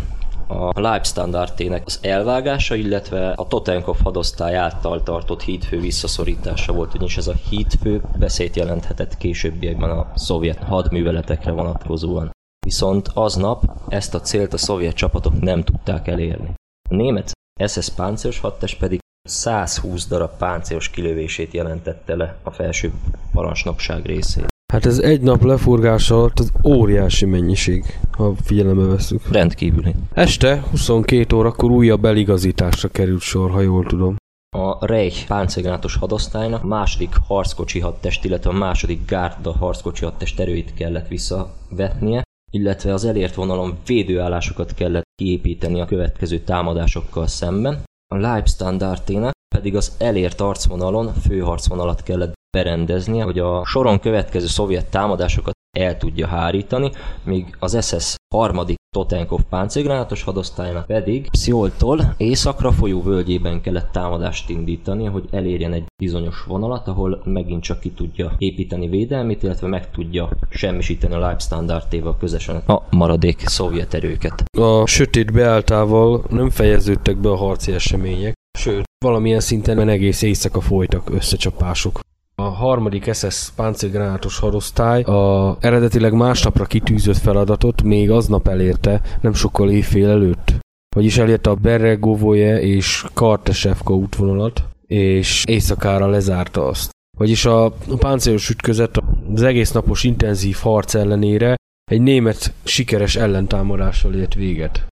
a Leibstandartének az elvágása, illetve a Totenkov hadosztály által tartott hídfő visszaszorítása volt, ugyanis ez a hídfő veszélyt jelenthetett későbbiekben a szovjet hadműveletekre vonatkozóan. Viszont aznap ezt a célt a szovjet csapatok nem tudták elérni. A német SS páncélos hadtest pedig 120 darab páncélos kilövését jelentette le a felső parancsnokság részét. Hát ez egy nap lefurgása alatt az óriási mennyiség, ha figyelembe veszük. Rendkívüli. Este 22 órakor újabb eligazításra került sor, ha jól tudom. A Reich páncélgránátos hadosztálynak a második harckocsi hadtest, illetve a második gárda harckocsi hadtest erőit kellett visszavetnie, illetve az elért vonalon védőállásokat kellett kiépíteni a következő támadásokkal szemben. A Leibstandartének pedig az elért arcvonalon főharcvonalat kellett berendeznie, hogy a soron következő szovjet támadásokat el tudja hárítani, míg az SS harmadik Totenkov páncélgránátos hadosztálynak pedig Pszioltól északra folyó völgyében kellett támadást indítani, hogy elérjen egy bizonyos vonalat, ahol megint csak ki tudja építeni védelmét, illetve meg tudja semmisíteni a Leibstandartéval közösen a maradék szovjet erőket. A sötét beálltával nem fejeződtek be a harci események, sőt, valamilyen szinten egész éjszaka folytak összecsapások. A harmadik SS páncélgránátos hadosztály a eredetileg másnapra kitűzött feladatot még aznap elérte, nem sokkal éjfél előtt. Vagyis elérte a Beregovoje és Kartesevka útvonalat, és éjszakára lezárta azt. Vagyis a páncélos ütközet az egész napos intenzív harc ellenére egy német sikeres ellentámadással ért véget.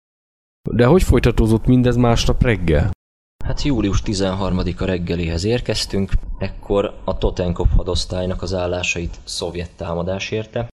De hogy folytatódott mindez másnap reggel? Hát július 13-a reggeléhez érkeztünk, ekkor a Totenkov hadosztálynak az állásait szovjet támadás érte,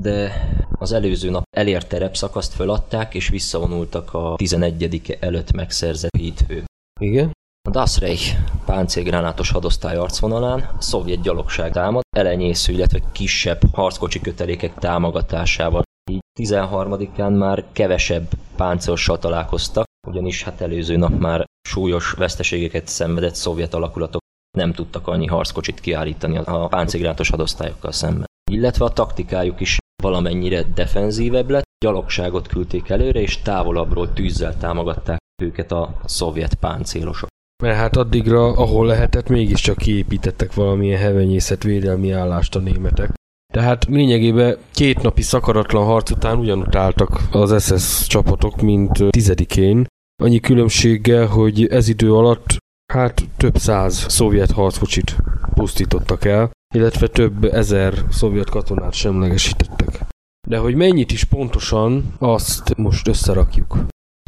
de az előző nap elért terepszakaszt föladták és visszavonultak a 11 -e előtt megszerzett hídfő. Igen? A Dasreich páncélgránátos hadosztály arcvonalán a szovjet gyalogság támad, elenyésző, illetve kisebb harckocsi kötelékek támogatásával. Így 13-án már kevesebb páncélossal találkoztak, ugyanis hát előző nap már súlyos veszteségeket szenvedett szovjet alakulatok nem tudtak annyi harckocsit kiállítani a páncélgránátos hadosztályokkal szemben. Illetve a taktikájuk is valamennyire defenzívebb lett, gyalogságot küldték előre, és távolabbról tűzzel támogatták őket a szovjet páncélosok. Mert hát addigra, ahol lehetett, mégiscsak kiépítettek valamilyen hevenyészet védelmi állást a németek. Tehát lényegében két napi szakaratlan harc után álltak az SS csapatok, mint tizedikén. Annyi különbséggel, hogy ez idő alatt hát több száz szovjet harckocsit pusztítottak el, illetve több ezer szovjet katonát semlegesítettek. De hogy mennyit is pontosan, azt most összerakjuk.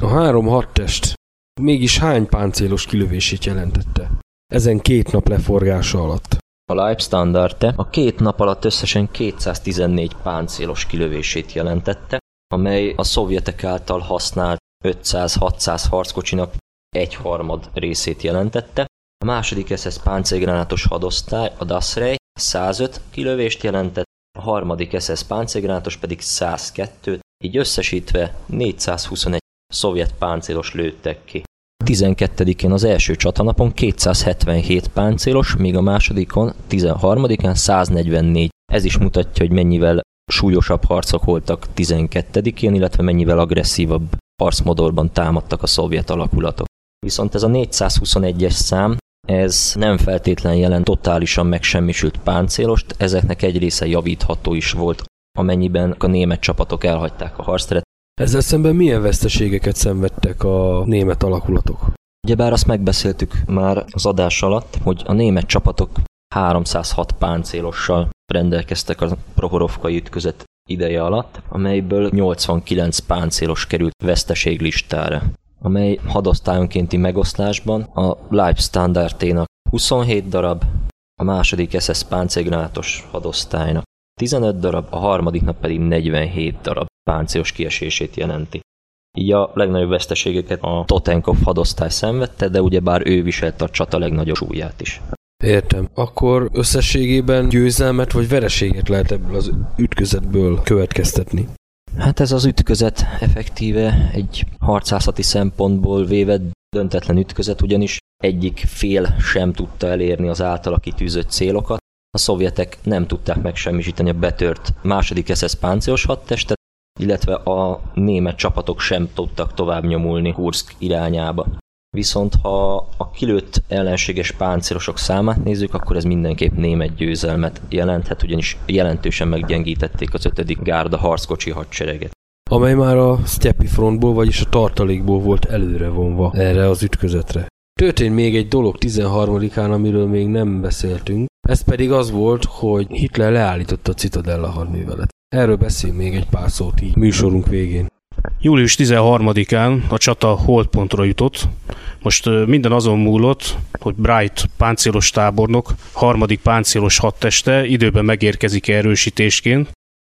A három hadtest mégis hány páncélos kilövését jelentette? Ezen két nap leforgása alatt. A Leibstandarte a két nap alatt összesen 214 páncélos kilövését jelentette, amely a szovjetek által használt 500-600 harckocsinak egyharmad részét jelentette. A második SS páncélgránátos hadosztály, a Dasrei 105 kilövést jelentett, a harmadik SS páncélgránátos pedig 102, így összesítve 421 szovjet páncélos lőttek ki. 12-én az első csatanapon 277 páncélos, míg a másodikon, 13-án 144. Ez is mutatja, hogy mennyivel súlyosabb harcok voltak 12-én, illetve mennyivel agresszívabb harcmodorban támadtak a szovjet alakulatok. Viszont ez a 421-es szám, ez nem feltétlen jelent totálisan megsemmisült páncélost, ezeknek egy része javítható is volt, amennyiben a német csapatok elhagyták a harcteret, ezzel szemben milyen veszteségeket szenvedtek a német alakulatok? Ugyebár azt megbeszéltük már az adás alatt, hogy a német csapatok 306 páncélossal rendelkeztek a Prohorovkai ütközet ideje alatt, amelyből 89 páncélos került veszteséglistára, amely hadosztályonkénti megoszlásban a Leib standardénak 27 darab, a második SS páncélgránátos hadosztálynak 15 darab, a harmadik nap pedig 47 darab páncélos kiesését jelenti. Így a legnagyobb veszteségeket a Totenkov hadosztály szenvedte, de ugyebár ő viselte a csata legnagyobb súlyát is. Értem. Akkor összességében győzelmet vagy vereséget lehet ebből az ütközetből következtetni? Hát ez az ütközet effektíve egy harcászati szempontból véve döntetlen ütközet, ugyanis egyik fél sem tudta elérni az általa kitűzött célokat. A szovjetek nem tudták megsemmisíteni a betört második SS páncélos hadtestet, illetve a német csapatok sem tudtak tovább nyomulni Kursk irányába. Viszont ha a kilőtt ellenséges páncélosok számát nézzük, akkor ez mindenképp német győzelmet jelenthet, ugyanis jelentősen meggyengítették az 5. gárda harckocsi hadsereget. Amely már a Steppi frontból, vagyis a tartalékból volt előre vonva erre az ütközetre. Történt még egy dolog 13-án, amiről még nem beszéltünk, ez pedig az volt, hogy Hitler leállította a Citadella hadművelet. Erről beszél még egy pár szót így műsorunk végén. Július 13-án a csata holdpontra jutott. Most minden azon múlott, hogy Bright páncélos tábornok, harmadik páncélos hadteste időben megérkezik erősítésként.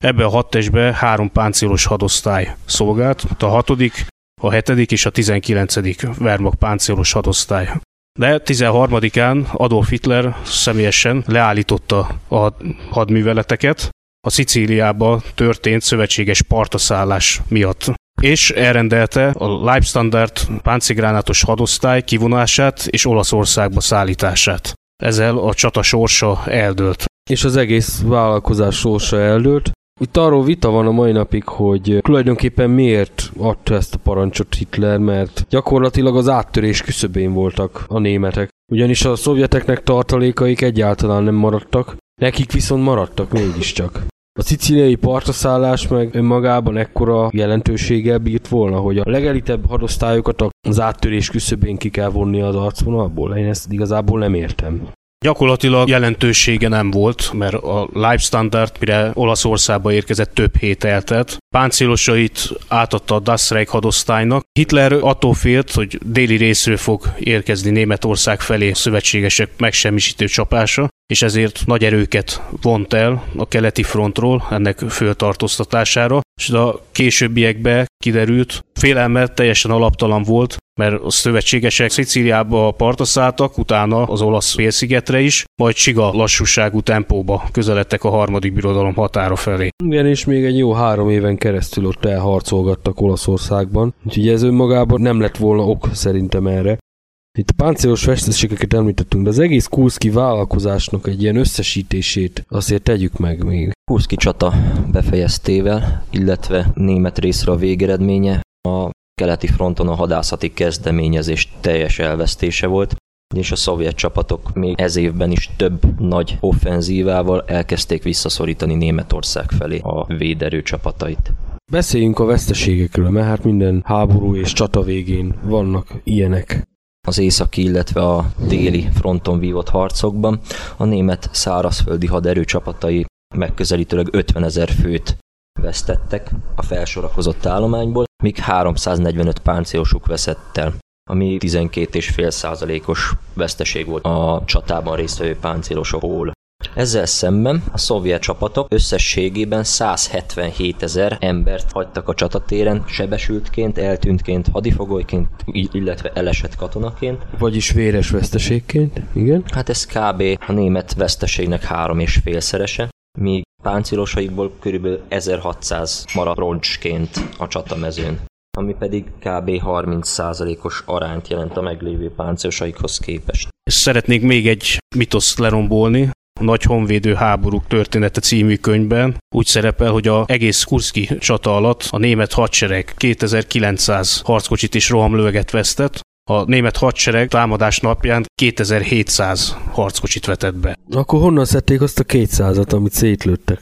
Ebbe a hadtestbe három páncélos hadosztály szolgált, a hatodik, a hetedik és a tizenkilencedik Wehrmacht páncélos hadosztály. De 13-án Adolf Hitler személyesen leállította a hadműveleteket, a Szicíliába történt szövetséges partaszállás miatt és elrendelte a Leibstandard páncigránátos hadosztály kivonását és Olaszországba szállítását. Ezzel a csata sorsa eldőlt. És az egész vállalkozás sorsa eldőlt, Itt arról vita van a mai napig, hogy tulajdonképpen miért adta ezt a parancsot Hitler, mert gyakorlatilag az áttörés küszöbén voltak a németek. Ugyanis a szovjeteknek tartalékaik egyáltalán nem maradtak, nekik viszont maradtak mégiscsak. A szicíliai partaszállás meg önmagában ekkora jelentőséggel bírt volna, hogy a legelitebb hadosztályokat az áttörés küszöbén ki kell vonni az arcvonalból. Én ezt igazából nem értem. Gyakorlatilag jelentősége nem volt, mert a Life Standard, mire Olaszországba érkezett, több hét eltelt. Páncélosait átadta a Das Reich hadosztálynak. Hitler attól félt, hogy déli részről fog érkezni Németország felé szövetségesek megsemmisítő csapása, és ezért nagy erőket vont el a keleti frontról ennek föltartóztatására, és a későbbiekben kiderült, félelme teljesen alaptalan volt, mert a szövetségesek Szicíliába partra utána az olasz félszigetre is, majd siga lassúságú tempóba közeledtek a harmadik birodalom határa felé. Igen, és még egy jó három éven keresztül ott elharcolgattak Olaszországban, úgyhogy ez önmagában nem lett volna ok szerintem erre. Itt a páncélos veszteségeket említettünk, de az egész Kurszki vállalkozásnak egy ilyen összesítését azért tegyük meg még. Kurszki csata befejeztével, illetve német részre a végeredménye a keleti fronton a hadászati kezdeményezés teljes elvesztése volt, és a szovjet csapatok még ez évben is több nagy offenzívával elkezdték visszaszorítani Németország felé a véderő csapatait. Beszéljünk a veszteségekről, mert hát minden háború és csata végén vannak ilyenek. Az északi, illetve a déli fronton vívott harcokban a német szárazföldi haderő csapatai megközelítőleg 50 ezer főt vesztettek a felsorakozott állományból, míg 345 páncélosuk veszett el ami 12,5 százalékos veszteség volt a csatában résztvevő páncélosokból. Ezzel szemben a szovjet csapatok összességében 177 ezer embert hagytak a csatatéren sebesültként, eltűntként, hadifogolyként, illetve elesett katonaként. Vagyis véres veszteségként, igen. Hát ez kb. a német veszteségnek három és félszerese, míg páncélosaikból körülbelül 1600 maradt roncsként a csatamezőn ami pedig kb. 30%-os arányt jelent a meglévő páncélosaikhoz képest. Szeretnék még egy mitoszt lerombolni, Nagy Honvédő háborúk története című könyvben úgy szerepel, hogy a egész Kurszki csata alatt a német hadsereg 2900 harckocsit és rohamlöveget vesztett, a német hadsereg támadás napján 2700 harckocsit vetett be. Akkor honnan szedték azt a 200-at, amit szétlőttek?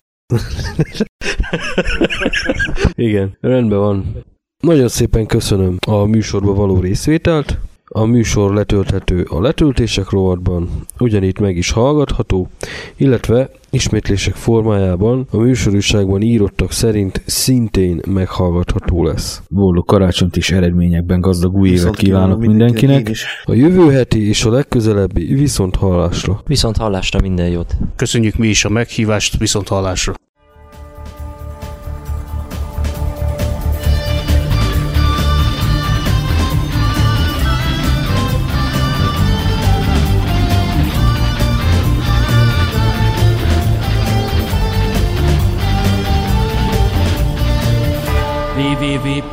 Igen, rendben van. Nagyon szépen köszönöm a műsorba való részvételt. A műsor letölthető a letöltések rovatban, ugyanitt meg is hallgatható, illetve ismétlések formájában a műsorúságban írottak szerint szintén meghallgatható lesz. Boldog karácsonyt is eredményekben gazdag új évet kívánok mindenkinek. A jövő heti és a legközelebbi viszont hallásra. Viszont hallásra minden jót. Köszönjük mi is a meghívást, viszont hallásra.